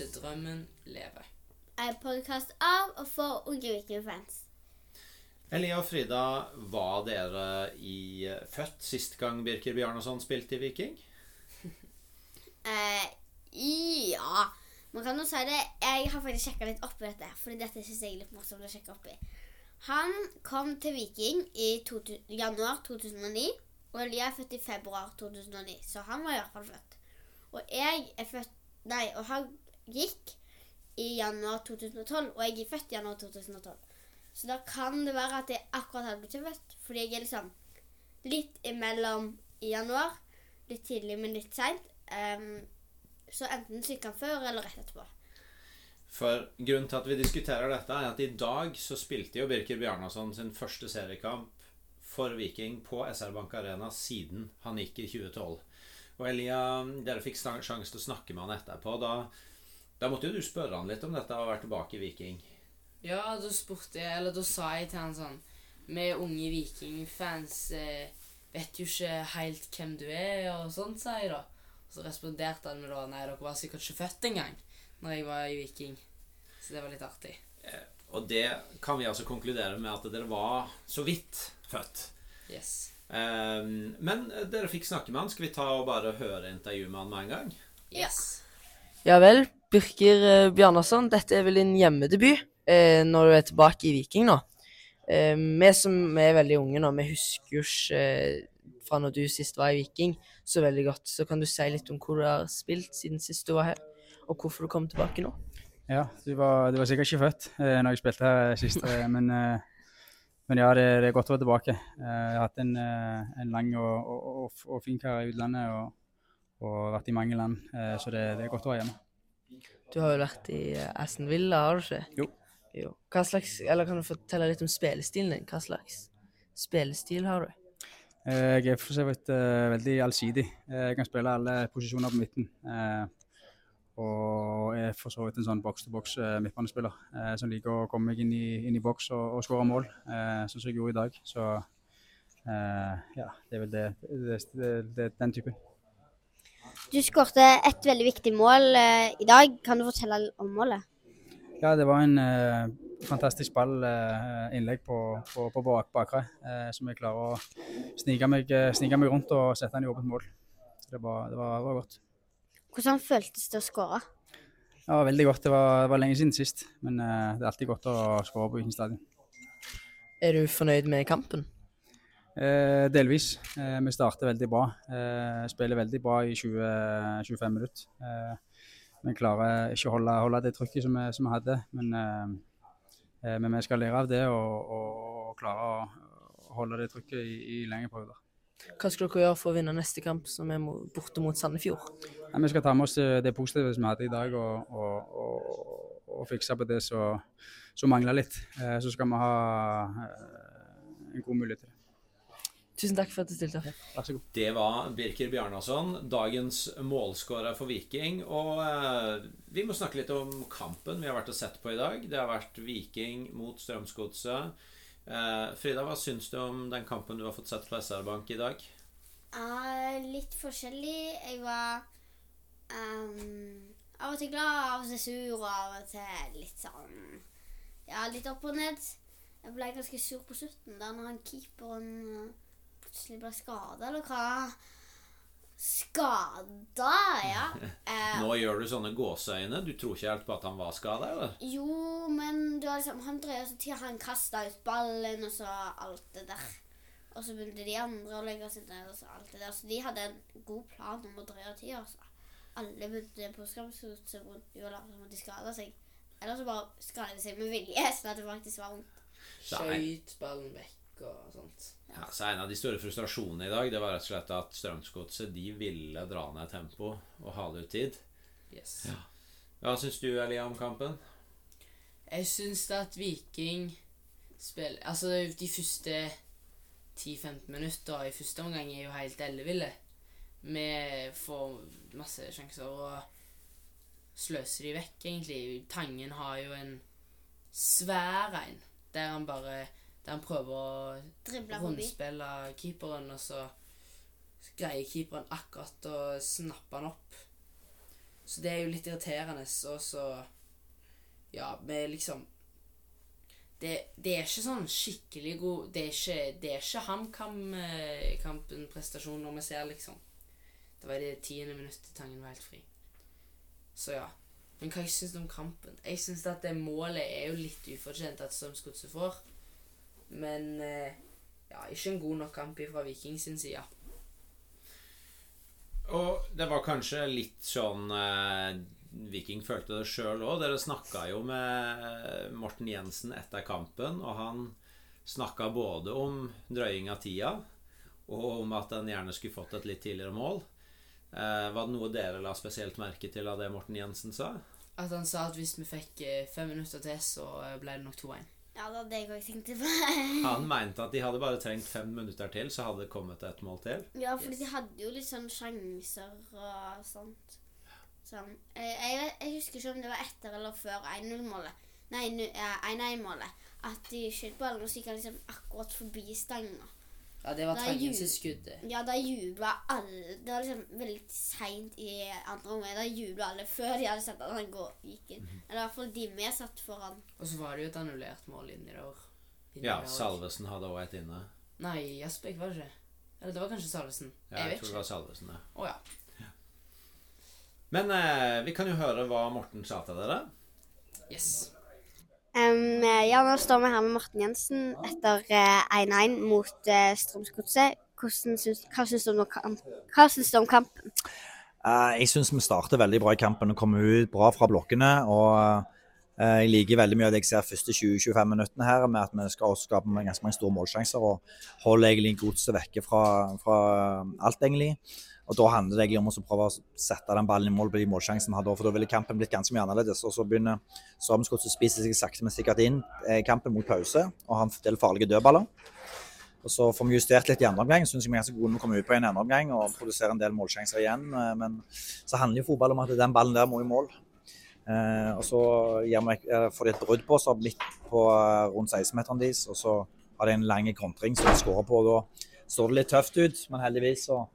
Til Drømmen lever. En podkast av og for Unge Viking-fans. Elia og Frida, var dere i født sist gang Birker Bjarnason spilte i Viking? Eh, ja Man kan jo si det. Jeg har faktisk sjekka litt opp i dette, Fordi dette synes jeg er litt morsomt å sjekke opp i. Han kom til Viking i to, januar 2009, og Elia er født i februar 2009, så han var i hvert fall født. Og jeg er født Nei, og han gikk i januar 2012, og jeg er født i januar 2012. Så da kan det være at jeg akkurat hadde blitt født, fordi jeg er liksom litt imellom i januar. Litt tidlig, men litt seint. Um, så enten han før eller rett etterpå. For grunnen til at vi diskuterer dette, er at i dag så spilte jo Birker Bjarnason sin første seriekamp for Viking på SR Bank Arena siden han gikk i 2012. Og Elia, dere fikk sjanse til å snakke med han etterpå. Da, da måtte jo du spørre han litt om dette å være tilbake i Viking. Ja, da spurte jeg, eller da sa jeg til han sånn Vi unge Viking-fans eh, vet jo ikke helt hvem du er, og sånt, sa jeg da. Og så responderte han med da Nei, dere var sikkert ikke født engang når jeg var i Viking. Så det var litt artig. Og det kan vi altså konkludere med at dere var så vidt født. Yes. Ehm, men dere fikk snakke med han. Skal vi ta og bare høre intervjuet med han med en gang? Yes. Ja vel, Birker eh, Bjarnason, dette er vel din hjemmedebut eh, når du er tilbake i Viking nå. Eh, vi som er veldig unge nå, vi husker jo ikke eh, fra når du sist var i Viking så veldig godt. Så kan du si litt om hvor du har spilt siden sist du var her, og hvorfor du kom tilbake nå? Ja, du var, du var sikkert ikke født eh, når jeg spilte her sist, eh, men, eh, men ja, det, det er godt å være tilbake. Eh, jeg har hatt en, eh, en lang og, og, og, og fin karriere i utlandet og, og vært i mange land, eh, så det, det er godt å være hjemme. Du har jo vært i eh, Aston Villa, har du ikke? Jo. jo. Hva slags, eller kan du fortelle litt om spillestilen din? Hva slags spillestil har du? Eh, jeg er for så vidt uh, veldig allsidig. Jeg kan spille alle posisjoner på midten. Uh, og er for så vidt en sånn boks-til-boks uh, midtbanespiller som liker å komme meg inn i, inn i boks og, og skåre mål, sånn som jeg gjorde i dag. Så ja, det er vel det, det, det den typen. Du skårte et veldig viktig mål eh, i dag. Kan du fortelle om målet? Ja, det var en eh, fantastisk ball, eh, innlegg på, på, på bak, bakre, eh, som jeg klarer å snike meg, eh, snike meg rundt og sette den i åpent mål. Så det var, det var, det var godt. Hvordan føltes det å skåre? Det var veldig godt. Det var, det var lenge siden sist, men eh, det er alltid godt å skåre på Viking stadion. Er du fornøyd med kampen? Eh, delvis. Eh, vi starter veldig bra. Eh, spiller veldig bra i 20-25 minutter. Eh, vi klarer ikke å holde, holde det trykket som vi, som vi hadde, men, eh, eh, men vi skal lære av det og, og, og klare å holde det trykket i, i lengre perioder. Hva skal dere gjøre for å vinne neste kamp, som er borte mot Sandefjord? Nei, vi skal ta med oss eh, det positive som vi hadde i dag, og, og, og, og fikse på det som mangler litt. Eh, så skal vi ha en god mulighet til det. Tusen takk for at du stilte opp. Vær så god. Det var Birker Bjarnason, dagens målskårer for Viking. Og eh, vi må snakke litt om kampen vi har vært og sett på i dag. Det har vært Viking mot Strømsgodset. Eh, Frida, hva syns du om den kampen du har fått sett på SR Bank i dag? Eh, litt forskjellig. Jeg var um, av og til glad, av og til sur, og av og til litt sånn Ja, litt opp og ned. Jeg ble ganske sur på slutten, der når han keeperen eh, plutselig ble skada, eller hva? Skada, ja. Eh, Nå gjør du sånne gåseøyne. Du tror ikke helt på at han var skada, eller? jo, men du har liksom, han drev så til han kasta ut ballen, og så alt det der. Og så begynte de andre å legge seg ned, og så alt det der. Så de hadde en god plan om å dreie tida, altså. Alle begynte på skamsgodset rundt jula som at de skada seg. Eller så bare skada de seg med vilje, sånn at det faktisk var vondt. Skøyt ballen vekk og sånt. Ja, så En av de store frustrasjonene i dag Det var rett og slett at Strømsgodset de ville dra ned tempo og hale ut tid. Yes. Ja. Hva syns du, Elia, om kampen? Jeg syns at Viking spiller Altså, de første 10-15 minutter i første omgang er jo helt elleville. Vi får masse sjanser og sløser de vekk, egentlig. Tangen har jo en svær en der han bare Der han prøver å forbi. rundspille keeperen, og så greier keeperen akkurat å snappe han opp. Så det er jo litt irriterende. Og så Ja, vi liksom det, det er ikke sånn skikkelig god Det er ikke, det er ikke HamKam-kampen-prestasjon når vi ser, liksom. Det var i det tiende minuttet Tangen var helt fri. Så ja. Men hva jeg syns om kampen? Jeg syns at det målet er jo litt ufortjent at Strømsgodset får. Men eh, ja, ikke en god nok kamp fra Viking sin side. Og det var kanskje litt sånn eh, Viking følte det sjøl òg. Dere snakka jo med Morten Jensen etter kampen, og han snakka både om drøying av tida og om at en gjerne skulle fått et litt tidligere mål. Eh, var det noe dere la spesielt merke til av det Morten Jensen sa? At han sa at hvis vi fikk eh, fem minutter til, så eh, ble det nok 2-1. Ja, det hadde jeg òg tenkt på. Han mente at de hadde bare trengt fem minutter til, så hadde det kommet et mål til. Ja, fordi Yes. de hadde jo litt sånn sjanser og sånt. Sånn. Jeg, jeg, jeg husker ikke om det var etter eller før 1-0-målet. Nei, 1-1-målet. At de skjøt ballen, og så gikk han liksom akkurat forbi stanga. Ja, det var Tangen sitt Ja, da jubla alle Det var liksom veldig seint i andre omgang. Da jubla alle før de hadde sett at han gikk inn. Eller i hvert fall de vi satt foran. Og så var det jo et annullert mål inni der. inni Ja, der. Salvesen hadde òg et inne. Nei, Jasbekk var det ikke. Eller det var kanskje Salvesen. Ja, jeg jeg tror det var Salvesen, ja. Å ja. Men eh, vi kan jo høre hva Morten sa til dere. Yes. Um, ja, nå står vi her med Morten Jensen etter eh, 1-1 mot uh, Strømsgodset. Hva syns du om om kampen? Uh, Jeg syns vi starter veldig bra i kampen og kommer ut bra fra blokkene. og eh, Jeg liker veldig mye av det jeg ser første 20-25 minuttene her, med at vi skal skape ganske mange store målsjanser og holde egentlig godset vekke fra, fra alt, egentlig. Og Da handler det egentlig om å prøve å sette den ballen i mål på de målsjansene vi hadde, for da ville kampen blitt ganske mye annerledes. Og Så begynner Strømsgodset å spise seg sakte, men sikkert inn eh, i kampen mot pause og har en del farlige dødballer. Og så får vi justert litt i andre omgang. Syns vi er ganske gode når å komme ut på en andre omgang og produsere en del målsjanser igjen. eh, Men så handler jo fotball om at den ballen der må i mål. Eh, og så vi, eh, får de et brudd på seg midt på eh, rundt 16-meteren deres. Og så har de en lang kontring som de skårer på. og Da står det litt tøft ut, men heldigvis så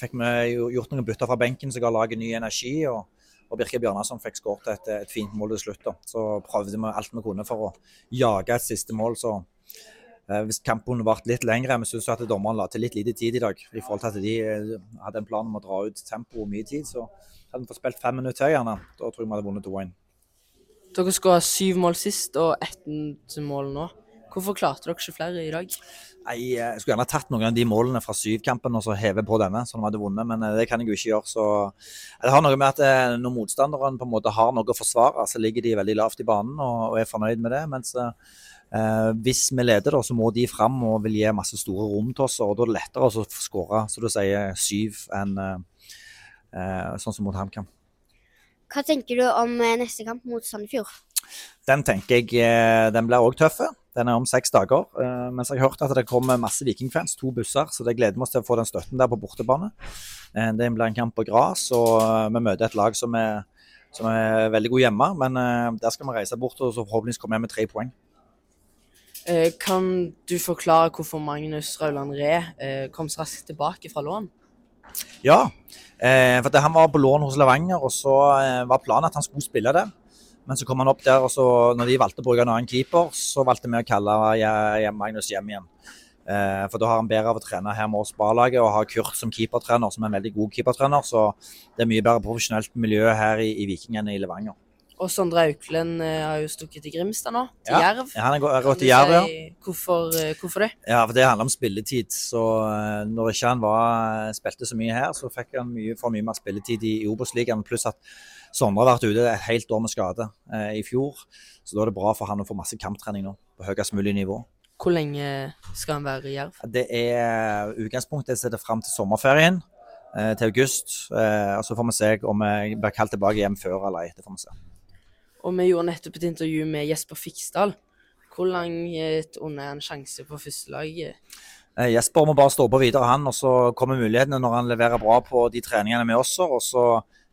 fikk vi gjort noen bytter fra benken som ga laget ny energi. og og Birke Bjarnason fikk skåret et, et fint mål til slutt. da. Så prøvde vi alt vi kunne for å jage et siste mål. så Eh, Hvis kampen varte litt lengre, vi syns dommeren la til litt lite tid i dag. I forhold til at de eh, hadde en plan om å dra ut tempoet mye tid, så hadde vi fått spilt fem minutter til, gjerne. Da tror jeg vi hadde vunnet 2-1. Dere skåra syv mål sist og ett mål nå. Hvorfor klarte dere ikke flere i dag? Nei, eh, Jeg skulle gjerne tatt noen av de målene fra syvkampen og så heve på denne, så de hadde vunnet, men eh, det kan jeg jo ikke gjøre. så Det har noe med at eh, når motstanderen på en måte har noe å forsvare, så ligger de veldig lavt i banen og, og er fornøyd med det. mens eh, hvis vi leder, da, så må de fram og vil gi masse store rom til oss. og Da er det lettere å skåre så du sier, syv enn eh, eh, sånn som mot HamKam. Hva tenker du om eh, neste kamp mot Sandefjord? Den tenker jeg eh, den blir òg tøff. Den er om seks dager. Eh, mens jeg har hørt at det kommer masse Vikingfans, to busser. Så det gleder vi oss til å få den støtten der på bortebane. Eh, det blir en kamp på gras, og vi møter et lag som er, som er veldig god hjemme. Men der skal vi reise bort og så forhåpentligvis komme hjem med tre poeng. Kan du forklare hvorfor Magnus Rauland Ree kom så raskt tilbake fra lån? Ja, for han var på lån hos Levanger, og så var planen at han skulle spille der. Men så kom han opp der, og så når de valgte å bruke en annen keeper, så valgte vi å kalle Magnus hjem igjen. Eh, for da har han bedre av å trene her med oss på A-laget og har Kurt som keepertrener, som er en veldig god keepertrener. Så det er mye bedre profesjonelt miljø her i, i Viking enn i Levanger. Og Sondre Auklend eh, har jo stukket til Grimstad nå, til Ja, Jerv. Ja, han er gått du til Jerv, ja. Hvorfor, eh, hvorfor det? Ja, for det handler om spilletid. Så eh, når ikke han var, spilte så mye her, så fikk han mye, for mye mer spilletid i, i Obos-ligaen. Pluss at Sondre har vært ute et helt år med skade eh, i fjor. Så da er det bra for han å få masse kamptrening nå, på høyest mulig nivå. Hvor lenge skal han være i Jerv? Det er utgangspunktet jeg setter fram til sommerferien, eh, til august. Eh, og så får vi se om jeg blir kalt tilbake hjem før eller. Det får vi se. Og vi gjorde nettopp et intervju med Jesper Fiksdal. Hvor langt unna er en sjanse på førstelaget? Eh, Jesper må bare stå på videre, han. Og så kommer mulighetene når han leverer bra på de treningene med oss, og så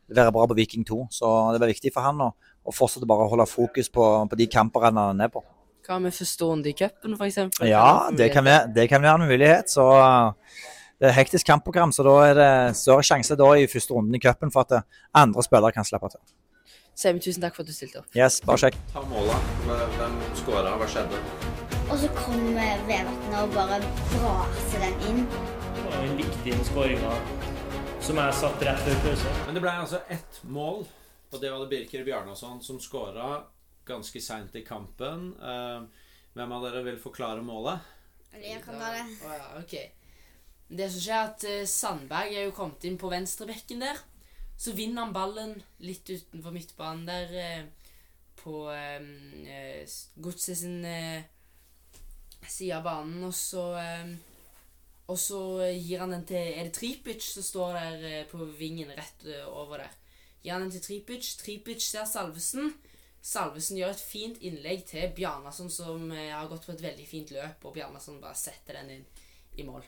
leverer bra på Viking 2. Så det var viktig for han å, å fortsette bare å holde fokus på, på de kampene han er på. Hva med første runde i cupen, f.eks.? Ja, det kan, være, det kan være en mulighet. Så det er et hektisk kampprogram, så da er det større sjanse da i første runden i cupen for at eh, andre spillere kan slippe til. Semi, tusen takk for at du stilte opp. Yes, bare sjekk. Ta måla. Hvem skåra? Hva skjedde? Og så kom eh, Vevatnet og bare braser den inn. Det var en viktig skåring som er satt rett før pause. Men det ble altså ett mål, og det var det Birker Bjarnason som skåra ganske seint i kampen. Eh, hvem av dere vil forklare målet? Eller jeg kan ta det. Oh, ja, ok. Det som skjer, er at eh, Sandberg er jo kommet inn på venstrebekken der. Så vinner han ballen litt utenfor midtbanen der eh, på eh, eh, Godset sin eh, side av banen, og så eh, Og så gir han den til Er det Tripic som står der eh, på vingen rett eh, over der? Gir han den til Tripic. Tripic ser Salvesen. Salvesen gjør et fint innlegg til Bjarnason, som eh, har gått på et veldig fint løp, og Bjarnason bare setter den inn i mål.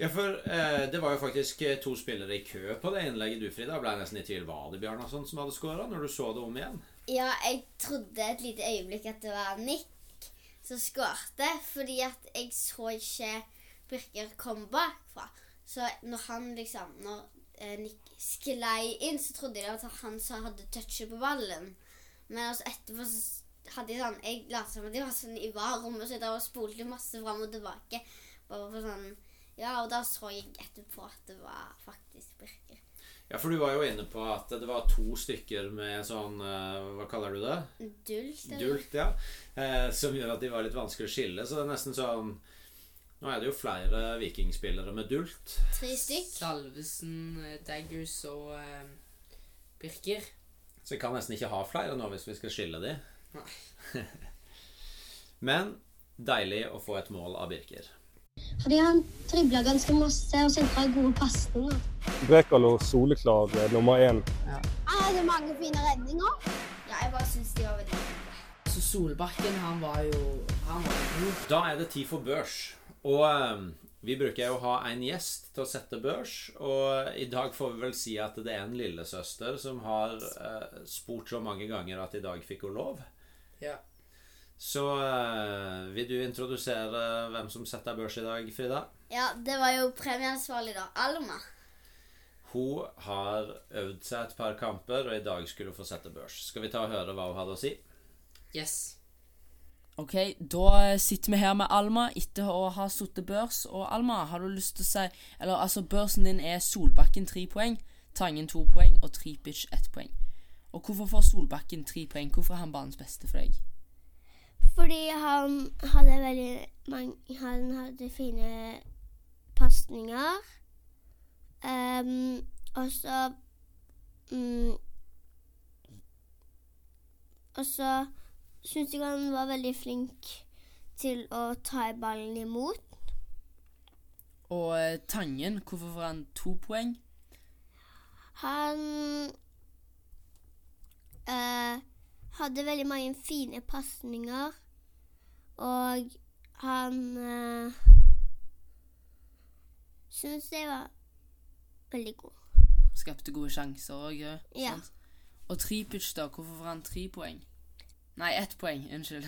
Ja, for eh, det var jo faktisk eh, to spillere i kø på det innlegget du, Frida. Ble nesten i tvil var det Bjarnason som hadde skåra, når du så det om igjen. Ja, jeg trodde et lite øyeblikk at det var Nick som skårte, fordi at jeg så ikke Birker kom bakfra. Så når han liksom Når eh, Nick sklei inn, så trodde jeg at han som hadde touchet på ballen. Men altså etterpå så hadde jeg sånn Jeg lot som at de var sånn i varerommet, så jeg drev og spolte masse fram og tilbake. Bare for sånn Ja, og da så jeg etterpå at det var faktisk Birker. Ja, for du var jo inne på at det var to stykker med sånn eh, Hva kaller du det? Dult. Dult, ja. Eh, som gjør at de var litt vanskelig å skille. Så det er nesten sånn Nå er det jo flere vikingspillere med dult. Tre stykk. Salvesen, eh, Daggers og uh, Birker. Så vi kan nesten ikke ha flere nå hvis vi skal skille de. Nei. Men deilig å få et mål av Birker. Fordi han tribla ganske masse og sentra gode pasninger. Brekalo soleklar eh, nummer én. Han hadde mange fine redninger. Ja, jeg bare syns de var veldig fine. Så Solbakken, han var jo Han var god. Da er det tid for børs. Og eh, vi bruker jo å ha en gjest til å sette børs. Og i dag får vi vel si at det er en lillesøster som har eh, spurt så mange ganger at i dag fikk hun lov. Ja. Så eh, vil du introdusere hvem som setter børs i dag, Frida? Ja, det var jo premieansvarlig, da. Alma. Hun har øvd seg et par kamper, og i dag skulle hun få sette børs. Skal vi ta og høre hva hun hadde å si? Yes. Ok, da sitter vi her med Alma etter å ha sittet børs. Og Alma, har du lyst til å si Eller altså, børsen din er Solbakken tre poeng, Tangen to poeng og Tripic ett poeng. Og hvorfor får Solbakken tre poeng? Hvorfor er han banens beste for deg? Fordi han hadde veldig mange Han hadde fine pasninger. Um, og så um, Og så syns jeg han var veldig flink til å ta i ballen imot. Og eh, Tangen, hvorfor får han to poeng? Han eh, hadde veldig mange fine pasninger, og han eh, syns jeg var veldig god. Skapte gode sjanser òg. Ja. Og Tripic, da? Hvorfor får han tre poeng? Nei, ett poeng. Unnskyld.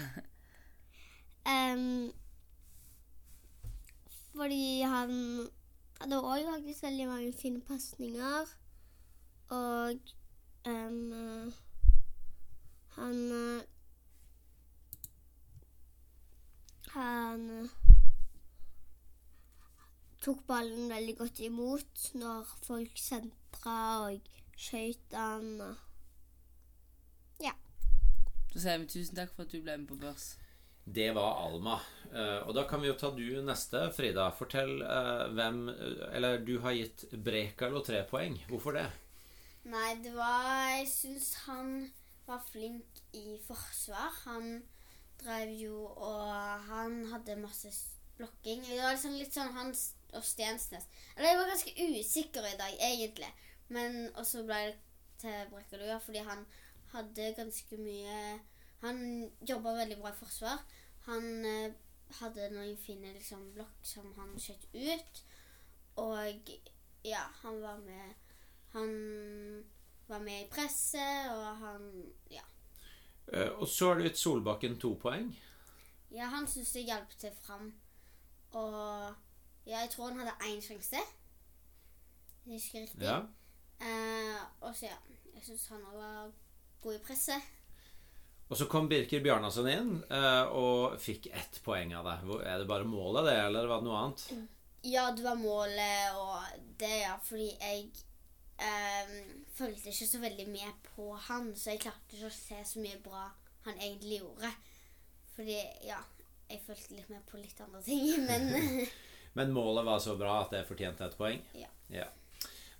Um, fordi han hadde òg faktisk veldig mange fine pasninger, og eh, han Han tok ballen veldig godt imot når folk sentra og skøyt han. og Så sier vi tusen takk for at du ble med på børs. Det var Alma. Eh, og da kan vi jo ta du neste, Frida. Fortell eh, hvem Eller du har gitt Brekalo tre poeng. Hvorfor det? Nei, det var Jeg syns han var flink i forsvar. Han drev jo og Han hadde masse blokking. Det var liksom litt sånn hans og Stensnes. Eller jeg var ganske usikker i dag, egentlig. Men også ble det til Brekkalua fordi han hadde ganske mye Han jobba veldig bra i forsvar. Han eh, hadde noen fine liksom, blokk som han skjøt ut. Og ja, han var med Han var med i presset, og han Ja. Eh, og så har du gitt Solbakken to poeng. Ja, han syns det hjalp til fram. Og Ja, jeg tror han hadde én sjanse. Jeg husker riktig. Ja. Eh, og så, ja. Jeg syns han òg var god i presset. Og så kom Birker Bjarnason inn eh, og fikk ett poeng av det. Hvor- Er det bare målet, det, eller var det noe annet? Ja, det var målet og det, ja. Fordi jeg eh, fulgte ikke så veldig med på han, så jeg klarte ikke å se så mye bra han egentlig gjorde. Fordi, ja Jeg fulgte litt med på litt andre ting, men Men målet var så bra at det fortjente et poeng? Ja.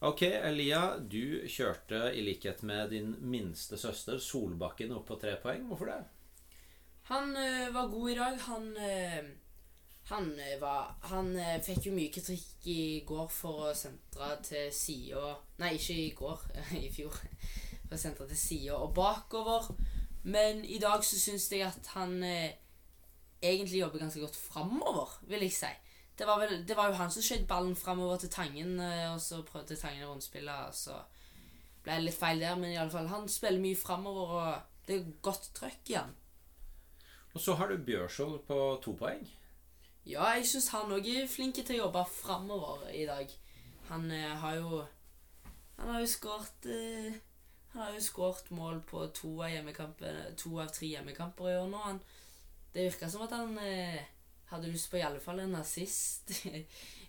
Ok, Elia, du kjørte i likhet med din minste søster Solbakken opp på tre poeng. Hvorfor det? Han ø, var god i dag. Han ø, Han ø, var Han eh, fikk jo mye kritikk i går for å sentre til sida Nei, ikke i går. I fjor. For å sentre til sida og bakover. Men i dag så syns jeg at han eh, egentlig jobber ganske godt framover, vil jeg si. Det var, vel, det var jo han som skjøt ballen framover til Tangen, eh, og så prøvde Tangen å rundspille, og så ble det litt feil der, men i alle fall, han spiller mye framover, og det er godt trøkk i han. Og så har du Bjørshol på to poeng. Ja, jeg syns han òg er flink til å jobbe framover i dag. Han eh, har jo Han har jo skåret eh, Han har jo skåret mål på to av To av tre hjemmekamper i år nå. Han, det virker som at han eh, hadde lyst på i alle fall en assist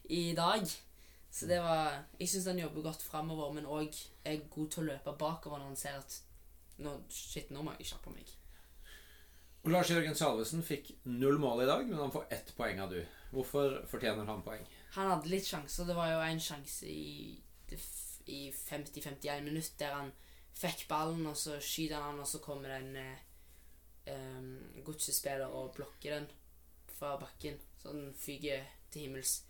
i dag. Så det var Jeg syns han jobber godt framover, men òg er god til å løpe bakover når han ser at nå, Shit, nå må jeg kjappe meg. Og Lars Jørgen Salvesen fikk null mål i dag, men han får ett poeng av du. Hvorfor fortjener han poeng? Han hadde litt sjanser. Det var jo en sjanse i, i 50-51 minutt der han fikk ballen, og så skyter han, og så kommer det en eh, um, godsespiller og blokker den fra bakken. Så den fyker til himmels.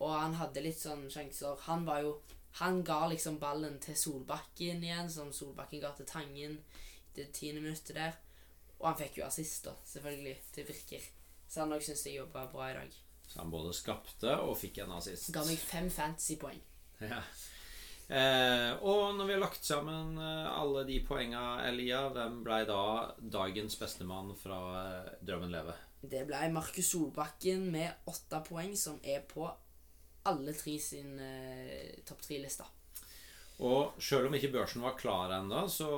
Og han hadde litt sånn sjanser. Han var jo Han ga liksom ballen til Solbakken igjen, som Solbakken ga til Tangen det tiende minuttet der. Og han fikk jo assist, da, selvfølgelig, til Virker. Så han òg syns jeg jobba bra i dag. Så han både skapte og fikk en assist. Ga meg fem fantasypoeng. Ja. Eh, og når vi har lagt sammen eh, alle de poenga, Elia, hvem blei da dagens bestemann fra eh, Drømmen leve? Det ble Markus Solbakken med åtte poeng, som er på alle tre sin eh, topp tre-lista. Og sjøl om ikke børsen var klar ennå, så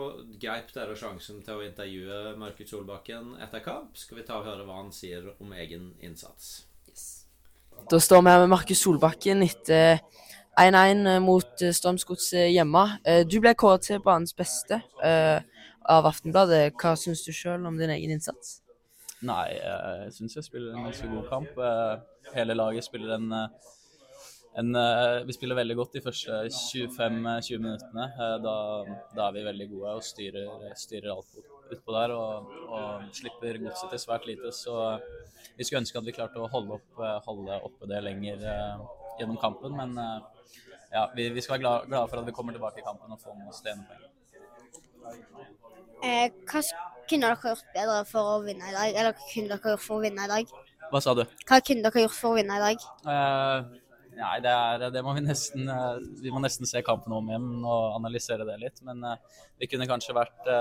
greip dere sjansen til å intervjue Markus Solbakken etter kamp. Skal vi ta og høre hva han sier om egen innsats? Da står vi her med Markus Solbakken etter 1-1 mot eh, Strømsgodset hjemme. Eh, Du ble kåret til banens beste eh, av Aftenbladet. Hva syns du sjøl om din egen innsats? Nei, eh, jeg syns jeg spiller en ganske god kamp. Eh, Hele laget spiller en, eh, en Vi spiller veldig godt de første 25-20 minuttene. Da, da er vi veldig gode og styrer, styrer alt ut- utpå der. Og, og slipper godset til svært lite. Så vi skulle ønske at vi klarte å holde, opp, holde oppe det lenger gjennom kampen. Men ja, vi, vi skal være glad- glade for at vi kommer tilbake i kampen og får med oss det ene poenget. Kunne dere gjort bedre for å vinne i dag? Eller hva kunne dere gjort for å vinne i dag? Hva sa du? Hva kunne dere gjort for å vinne i dag? Uh, nei, det, er, det må vi nesten uh, Vi må nesten se kampen om igjen og analysere det litt. Men uh, vi kunne kanskje vært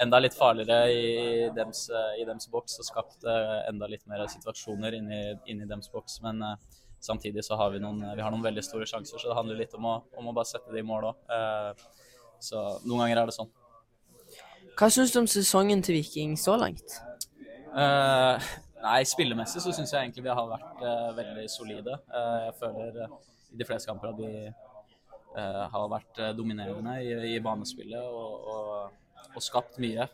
enda litt farligere i dems, i dems boks og skapt enda litt mer situasjoner inni, inni dems boks. Men samtidig så har vi noen, vi har noen veldig store sjanser, så det handler litt om å, om å bare sette det i mål òg. så noen ganger er det sånn. Hva syns du om sesongen til Viking så langt? Uh, nei, spillemessig så syns jeg egentlig vi har vært uh, veldig solide. Uh, jeg føler i de fleste kamper at vi har vært dominerende i, i banespillet og, og, og skapt mye.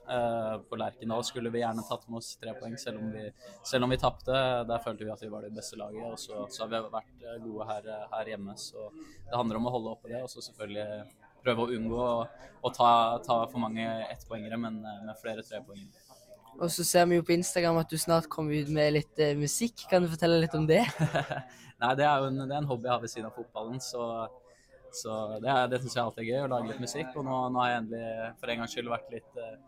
På Lerkendal skulle vi gjerne tatt med oss tre poeng, selv om vi, selv vi tapte. Der følte vi at vi var det beste laget. Og så, så har vi vært gode her, her hjemme. Så det handler om å holde oppe det, og så selvfølgelig prøve å unngå å, å ta, ta for mange ettpoengere, men eh, med flere trepoengere. Og så ser vi jo på Instagram at du snart kommer ut med litt eh, musikk. Kan du fortelle litt om det? Nei, det er jo en, det er en hobby jeg har ved siden av fotballen, så, så det, det syns jeg alltid er gøy, å lage litt musikk. Og nå, nå har jeg endelig for en gangs skyld vært litt, eh,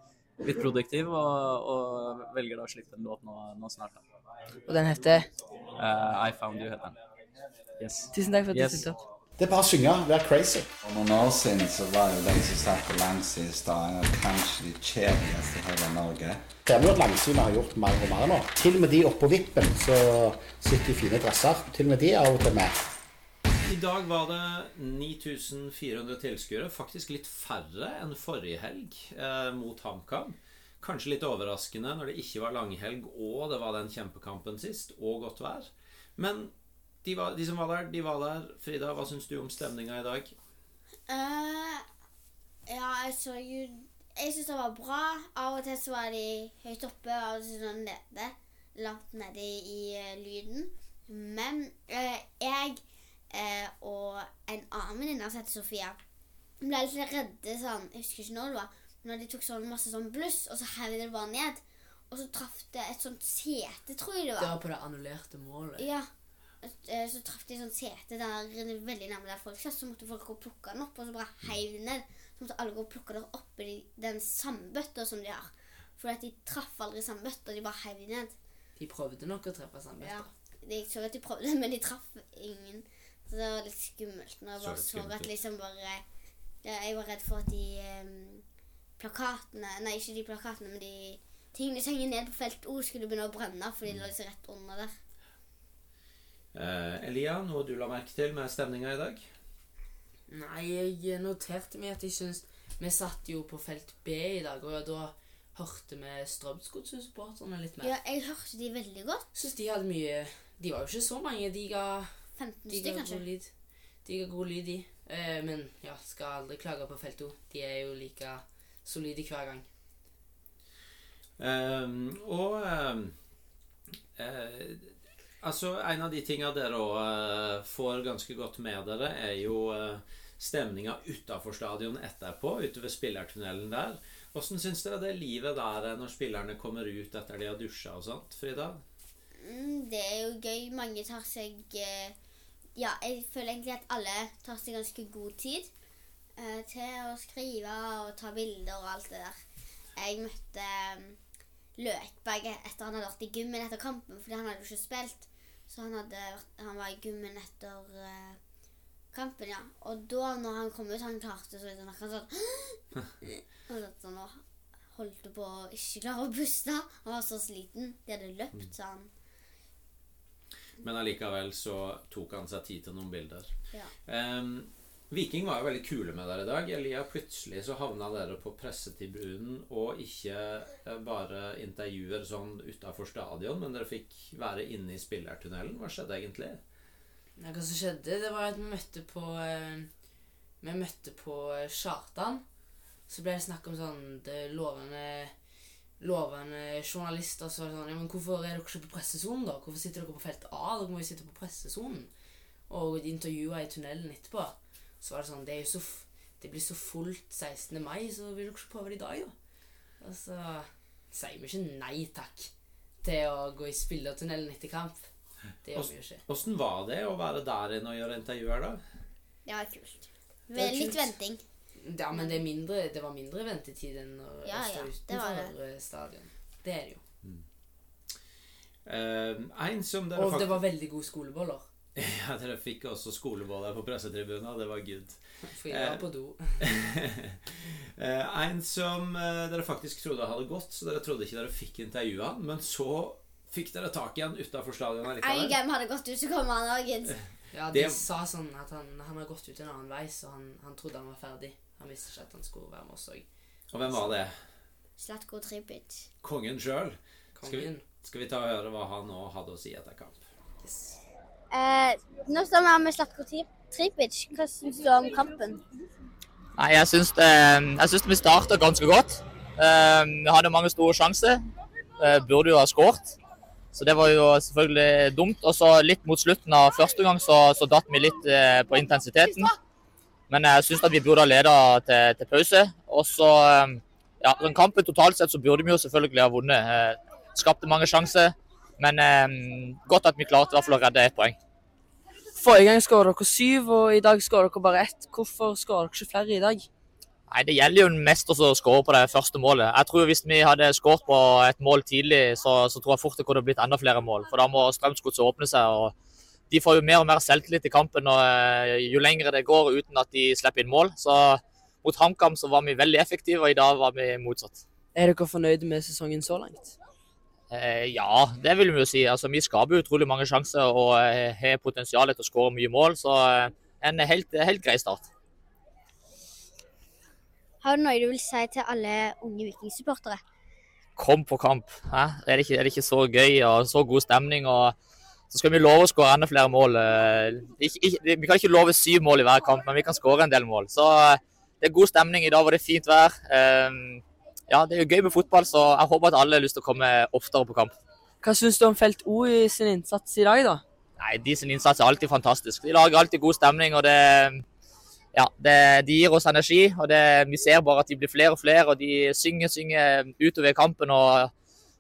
litt produktiv, og, og velger da å slippe en låt nå, nå snart. Da. Og den heter Eh, I Found You heter den. Yes. Tusen takk for at du Yes. stilte opp. Det er bare å synge, være crazy. For noen år siden så var jo den som satt på langsiden i Stavanger kanskje de kjedeligste i hele Norge. Ser vi jo at Langsynet har gjort mer og mer nå. Til og med de oppå vippen så sitter i fine dresser. Til og med de er av og til med. I dag var det 9400 tilskuere. Faktisk litt færre enn forrige helg eh, mot HamKam. Kanskje litt overraskende når det ikke var langhelg og det var den kjempekampen sist, og godt vær. Men de, var, de som var der, de var der. Frida, hva syns du om stemninga i dag? Uh, ja, jeg så jo Jeg syns det var bra. Av og til så var de høyt oppe, og av og til sånn nede. Langt nede i, eh, lyden. Men uh, jeg eh, og en annen venninne som heter Sofia, ble litt redde sånn Jeg husker ikke når det var. Men når de tok sånn masse sånn bluss, og så hev de det bare ned. Og så traff det et sånt sete, tror jeg det var. Det var. var på det annullerte målet. Ja. Eh, Så traff de sånn sete der veldig nærme der folk satt, så måtte folk gå og plukke den opp, og så bare heiv den ned. Så måtte alle gå og plukke den opp i den sandbøtta som de har. For de traff aldri sandbøtta, de bare heiv den ned. De prøvde nok å treffe sandbøtta. Ja. De så at de prøvde, men de traff ingen. Så det var litt skummelt når jeg Så bare så, så at liksom bare ja, Jeg var redd for at de um, plakatene Nei, ikke de plakatene, men de tingene som henger ned på felt O, skulle begynne å brenne fordi de lå så rett under der. Eh, Elia, noe du la merke til med stemninga i dag? Nei, jeg noterte meg at jeg syns Vi satt jo på felt B i dag, og da hørte vi Strømsgodset-supporterne litt mer. Ja, jeg hørte de veldig godt. Syns de hadde mye De var jo ikke så mange. De ga 15 de stykker, kanskje. god lyd. De ga god lyd, de. Eh, men ja, skal aldri klage på felt 2. De er jo like solide hver gang. Um, og um, eh, Altså, en av de tinga dere òg får ganske godt med dere, er jo uh, stemninga utafor stadion etterpå, ute ved spillertunnelen der. Åssen syns dere det livet der er når spillerne kommer ut etter de har dusja og sånt, Frida? Mm, det er jo gøy. Mange tar seg eh, Ja, jeg føler egentlig at alle tar seg ganske god tid eh, til å skrive og ta bilder og alt det der. Jeg møtte Løkberg etter han hadde vært i gymmen etter kampen, fordi han hadde jo ikke spilt. Så han, hadde, han var i gymmen etter uh, kampen, ja. Og da når han kom ut, han klarte så litt å snakke sånn Han satt sånn og holdt på å ikke klare å puste. Han var så sliten. De hadde løpt, sa han. Men allikevel så tok han seg tid til noen bilder. Ja. Ehm, Viking var jo veldig kule med dere i dag. Elia, plutselig så havna dere på pressetribunen og ikke eh, bare intervjuer sånn utafor stadion, men dere fikk være inne i spillertunnelen. Hva skjedde egentlig? Nei, hva som skjedde, det var at vi møtte på eh, Vi møtte på Chartan. Kjartan. Så ble det snakk om sånn det lovende Lovende journalister. Så var det sånn Ja, men hvorfor er dere ikke på pressesonen, da? Hvorfor sitter dere på felt A? Dere må jo sitte på pressesonen. Og intervjua i tunnelen etterpå. Så var det sånn Det er jo så Det blir så fullt 16. mai, så vil dere ikke prøve det i dag, da? Og så sier vi ikke nei takk til å gå i spillertunnelen etter kamp. Det gjør vi jo ikke. Åssen var det å være der inne og gjøre intervjuer, da? Det var kult. Det var Litt kult. venting. Ja, men det, er mindre, det var mindre ventetid enn å, Ja, stå ja, det var utenfor eh, stadion. Det er det jo. Ehm, en som dere Og det var veldig gode skoleboller. Ja, dere fikk også skoleboller på pressetribunen. Det var good. For jeg var på do. Eh, en som eh, dere faktisk trodde hadde gått, så dere trodde ikke dere fikk intervjue han. Men så fikk dere tak i han utafor stadion En allikevel. gang hadde gått ut, så kom han òg. Ja, de Det- sa sånn at han, han hadde gått ut en annen vei, så han, han trodde han var ferdig. Han visste ikke at han skulle være med oss òg. Og hvem var det? Slatko Tripic. Kongen sjøl. Skal, vi- skal vi ta og høre hva han nå hadde å si etter kamp? Eh, nå står vi her med Slatko Tripic. Hva syns du om kampen? Nei, jeg syns, vi starta ganske godt. Eh, Vi hadde mange store sjanser. Eh, Burde jo ha skåret. Så det var jo selvfølgelig dumt. Og så litt mot slutten av første gang så, så datt vi litt eh, på intensiteten. Men jeg syns at vi burde ha leda til, til pause. Og så eh, Ja, den kampen totalt sett så burde vi jo selvfølgelig ha vunnet. Eh, Skapte mange sjanser. Men eh, godt at vi klarte i hvert fall å redde ett poeng. Forrige gang skåra dere syv, og i dag skåra dere bare ett. Hvorfor skåra dere ikke flere i dag? Nei, Det gjelder jo mest å skåre på det første målet. Jeg tror Hvis vi hadde skåret på et mål tidlig, så, så tror jeg fort det kunne blitt enda flere mål. For Da må Strømsgodset åpne seg og de får jo mer og mer selvtillit i kampen og, eh, jo lengre det går uten at de slipper inn mål. Så mot HamKam så var vi veldig effektive, og i dag var vi motsatt. Er dere fornøyde med sesongen så langt? Eh, ja, det vil vi jo si. Altså, vi skaper utrolig mange sjanser og eh, har potensial til å skåre mye mål. Så eh, en helt, helt grei start. Har du noe du vil si til alle unge vikingsupportere? Kom på kamp. Er, det ikke, er det ikke så gøy og så god stemning? og Så skal vi love å skåre enda flere mål. Ikke, ikke, vi kan ikke love syv mål i hver kamp, men vi kan skåre en del mål. Så det er god stemning. I dag var det fint vær. Eh, Ja, det er jo gøy med fotball, så jeg håper at alle har lyst til å komme oftere på kamp. Hva syns du om Felt O i sin innsats i dag, da? Nei, De sin innsats er alltid fantastisk. De lager alltid god stemning. og det, ja, det, De gir oss energi. og det, Vi ser bare at de blir flere og flere. og De synger synger utover kampen og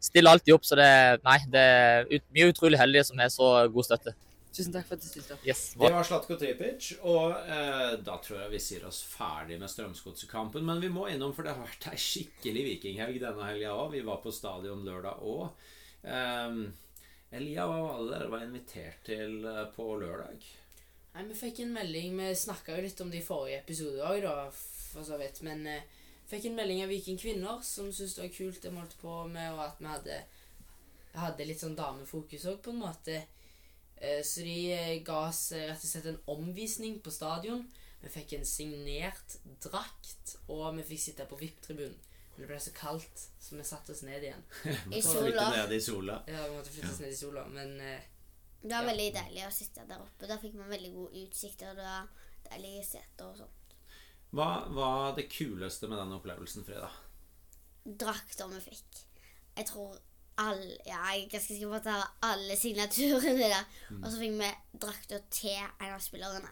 stiller alltid opp. så det, nei, det er mye utrolig heldige som har så god støtte. Tusen takk for at du stilte opp. Yes, Det var Slatko Tripic, og eh, da tror jeg vi sier oss ferdig med Strømsgodset-kampen. Men vi må innom, for det har vært ei skikkelig vikinghelg denne helga òg. Vi var på stadion lørdag òg. Eh, Elia, hva var det dere var invitert til eh, på lørdag? Nei, Vi fikk en melding Vi snakka jo litt om det i forrige episode òg, da, for så vidt. Men eh, fikk en melding av Viking Kvinner som syntes det var kult det vi holdt på med, og at vi hadde, hadde litt sånn damefokus òg, på en måte. Eh, så de eh, ga oss eh, rett og slett en omvisning på stadion. Vi fikk en signert drakt, og vi fikk sitte på VIP-tribunen. Men det ble så kaldt, så vi satte oss ned igjen. I sola. ned i sola. Ja, vi måtte flytte oss ned i sola, men eh, Det var Ja. veldig deilig å sitte der oppe. Da fikk man veldig god utsikt, og det var deilige seter og sånt. Hva var det kuleste med den opplevelsen, fredag? Drakter vi fikk. Jeg tror alle Ja, jeg er ganske sikker på at det var alle signaturene der. Mm. Og så fikk vi drakter til en av spillerne.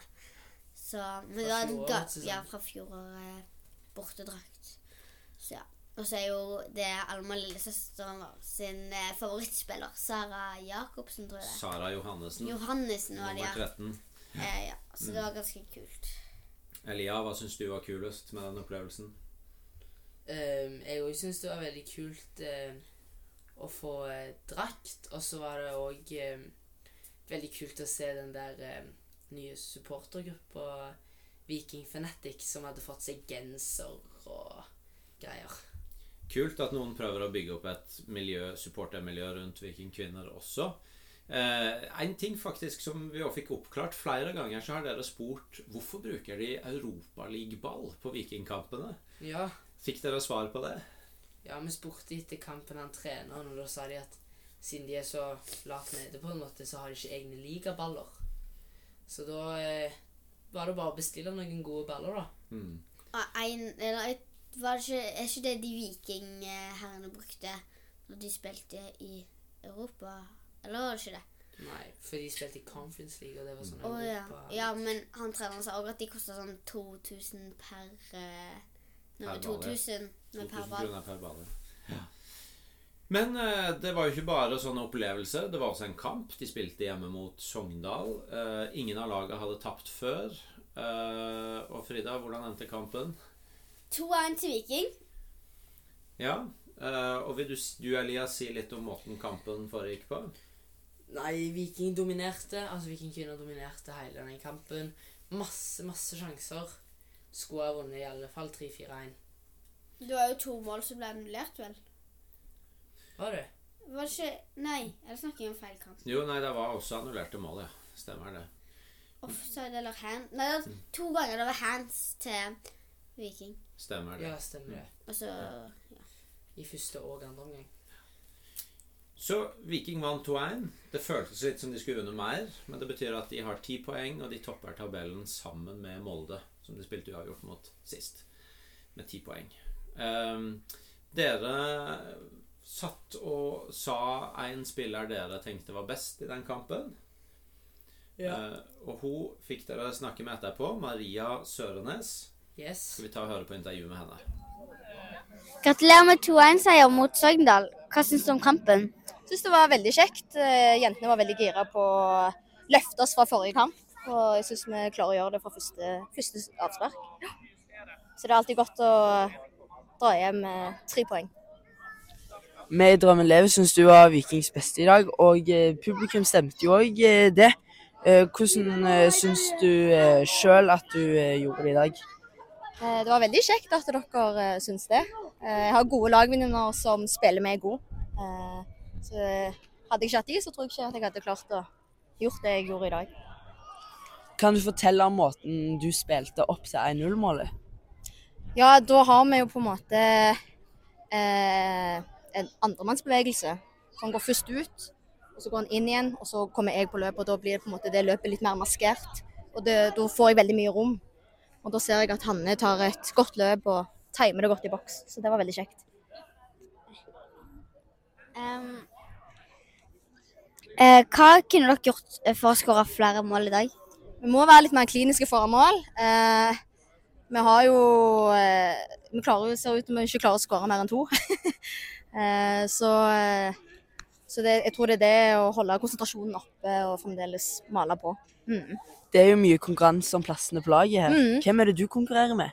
Så men det Fra var en ga- Ja, fra fjoråret bortedrakt. Så ja. Og så er jo det Alma lillesøsteren vår sin eh, favorittspiller. Sara Jacobsen, tror jeg det. Sara Johannessen. Johannessen var det, Nummer 13. Eh, ja. Så det var ganske kult. Elia, hva syns du var kulest med den opplevelsen? Um, jeg òg syns det var veldig kult eh, å få eh, drakt. Og så var det òg veldig kult å se den der eh, nye supportergruppa Viking Fanatic som hadde fått seg genser og greier. Kult at noen prøver å bygge opp et miljø, supportermiljø rundt Vikingkvinner også. Eh, en ting faktisk som vi også fikk oppklart flere ganger, så har dere spurt hvorfor bruker de Europaligball på Vikingkampene. Ja. Fikk dere svar på det? Ja, vi spurte etter kampen han treneren, og da sa de at siden de er så lavt nede, på en måte, så har de ikke egne ligaballer. Så da eh, var det bare å bestille noen gode baller, da. Mm. En, eller, var det ikke, er ikke det de vikingherrene brukte når de spilte i Europa? Eller var det ikke det? Nei, for de spilte i Conference League, og det var sånn ja. Europa. ja, men han treneren sa òg at de kosta sånn 2000 per eh, Nummer Per ball, ja. 2000 per kroner per bane. Ja. Men eh, det var jo ikke bare sånne opplevelser. Det var også en kamp. De spilte hjemme mot Sogndal. Eh, ingen av lagene hadde tapt før. Eh, og Frida, hvordan endte kampen? 2-1 til Viking. Ja, eh, og vil du, du Elias si litt om måten kampen foregikk på? Nei, Viking dominerte. Altså Viking kvinner dominerte hele den kampen. Masse, masse sjanser. Skulle ha vunnet i alle fall 3-4-1. Det var jo to mål som ble annullert, vel? Var det? Var det ikke Nei, eller snakker jeg om feil kamp? Jo, nei, det var også annullerte mål, ja. Stemmer det. Offside eller hand Nei, det var to ganger det var hands til Viking. Stemmer det. Ja, stemmer det. Og så I første og andre omgang. Så Viking vant 2-1. Det føltes litt som de skulle vunnet mer, men det betyr at de har ti poeng, og de topper tabellen sammen med Molde, som de spilte uavgjort mot sist, med ti poeng. Ehm, dere satt og sa en spiller dere tenkte var best i den kampen. Ja. Eh, og hun fikk dere snakke med etterpå. Maria Sørenes. Yes. Skal vi ta og høre på intervjuet med henne? Gratulerer med 2-1-seier mot Sogndal. Hva syns du om kampen? Syns det var veldig kjekt. Eh, Jentene var veldig gira på å løfte oss fra forrige kamp. Og jeg syns vi klarer å gjøre det fra første, første avspark. Så det er alltid godt å dra hjem med tre poeng. Med Drømmen lever syns du var Vikings beste i dag, og eh, publikum stemte jo òg eh, det. Eh, hvordan syns du sjøl at du gjorde det i dag? Det var veldig kjekt at dere syns det. Jeg har gode lagvenninner som spiller meg god. Så hadde jeg ikke hatt de, så tror jeg ikke at jeg hadde klart å gjort det jeg gjorde i dag. Kan du fortelle om måten du spilte opp til 1-0-målet? Ja, da har vi jo på en måte eh, en andremannsbevegelse. Han går først ut, og så går han inn igjen, og så kommer jeg på løpet. og Da blir det på en måte det løpet litt mer maskert. Og det, da får jeg veldig mye rom. Og da ser jeg at Hanne tar et godt løp og timer det godt i boks. Så det var veldig kjekt. Um, eh, hva kunne dere gjort for å skåre flere mål i dag? Vi må være litt mer kliniske foran mål. Eh, vi har jo eh, Vi klarer ser ut som vi ikke klarer å skåre mer enn to. eh, så eh, så det, jeg tror det er det å holde konsentrasjonen oppe og fremdeles male på. Mm. Det er jo mye konkurranse om plassene på laget her. Mm. Hvem er det du konkurrerer med?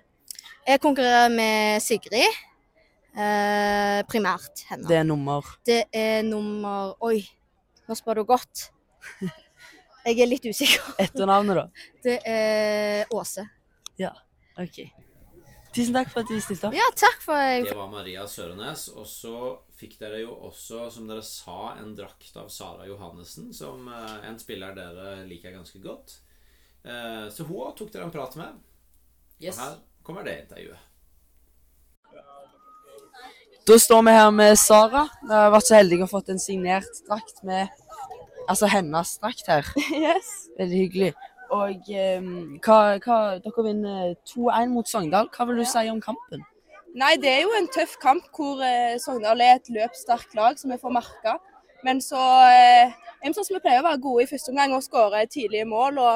Jeg konkurrerer med Sigrid. Eh, primært henne. Det er nummer Det er nummer Oi, nå spør du godt. Jeg er litt usikker. Etternavnet, da? Det er Åse. Ja, OK. Tusen takk for at du stilte opp. Ja, takk for jeg Det var Maria Sørenes. Og så fikk dere jo også, som dere sa, en drakt av Sara Johannessen, som eh, en spiller dere liker ganske godt. Eh, Så hun tok dere en prat med. Yes. Og her kommer det intervjuet. Da står vi her med Sara. Vi har vært så heldig å fått en signert drakt med Altså hennes drakt her. Yes. Veldig hyggelig. Og eh, hva, hva, dere vinner 2-1 mot Sogndal. Hva vil du si om kampen? Nei, det er jo en tøff kamp hvor eh, Sogndal er et løpssterkt lag som vi får merka. Men så eh, vi sånn som vi pleier å være gode i første omgang og skåre tidlige mål. Og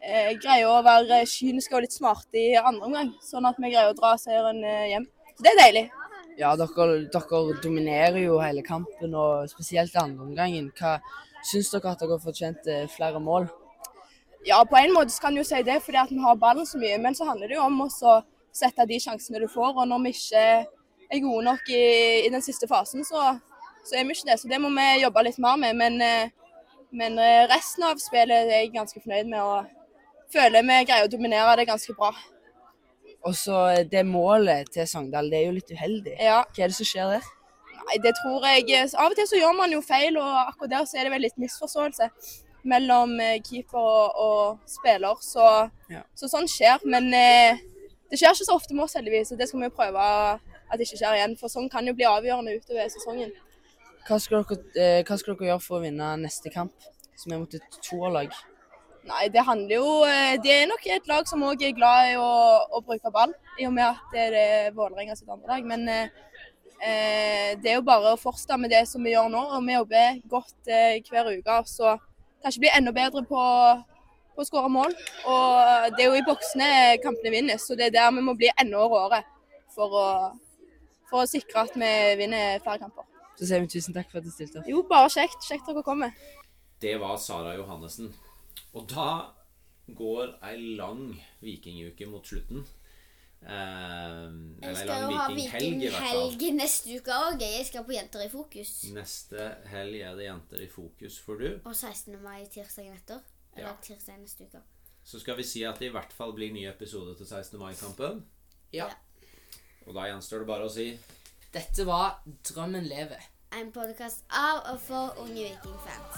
eh, greier å være kyniske og litt smarte i andre omgang, sånn at vi greier å dra seieren eh, hjem. Så det er deilig. Ja, dere, dere dominerer jo hele kampen, og spesielt i andre omgangen. Hva Syns dere at dere har fortjent eh, flere mål? Ja, på en måte kan du si det fordi at vi har ballen så mye, men så handler det jo om å sette de sjansene du får. Og når vi ikke er gode nok i, i den siste fasen, så, så er vi ikke det. Så det må vi jobbe litt mer med. Men, eh, men eh, resten av spillet er jeg ganske fornøyd med, og føler vi greier å dominere det ganske bra. Og så eh, det målet til Sogndal, det er jo litt uheldig. Ja. Hva er det som skjer der? Nei, det tror jeg Av og til så gjør man jo feil, og akkurat der så er det vel litt misforståelse mellom eh, keeper og, og spiller. Så, Ja. så sånn skjer. Men eh, det skjer ikke så ofte med oss, heldigvis. Og det skal vi prøve at det ikke skjer igjen. For sånn kan jo bli avgjørende utover sesongen. Hva skal, dere, eh, hva skal dere gjøre for å vinne neste kamp, som er mot et toerlag? Nei, det handler jo eh, Det er nok et lag som òg er glad i å, å bruke ball, i og med at det er Vålerenga sitt andre lag. Men eh, det er jo bare å fortsette med det som vi gjør nå. og Vi jobber godt eh, hver uke. Så kanskje bli enda bedre på, på å skåre mål. Og det er jo i boksene kampene vinnes, så det er der vi må bli enda råere for å, for å sikre at vi vinner flere kamper. Så sier vi tusen takk for at du stilte opp. Jo, bare kjekt. Kjekt dere kommer. Det var Sara Johannessen. Og da går ei lang vikinguke mot slutten. Eh, Jeg skal jo ha vikinghelg, i hvert fall. vikinghelg neste uke òg. Jeg skal på Jenter i fokus. Neste helg er det Jenter i fokus for du. Og 16. mai tirsdagen etter. Eller Ja. tirsdag neste uke. Så skal vi si at det i hvert fall blir ny episode til 16. mai-kampen. Ja. Og da gjenstår det bare å si Dette var Drømmen lever. En podkast av og for unge vikingfans.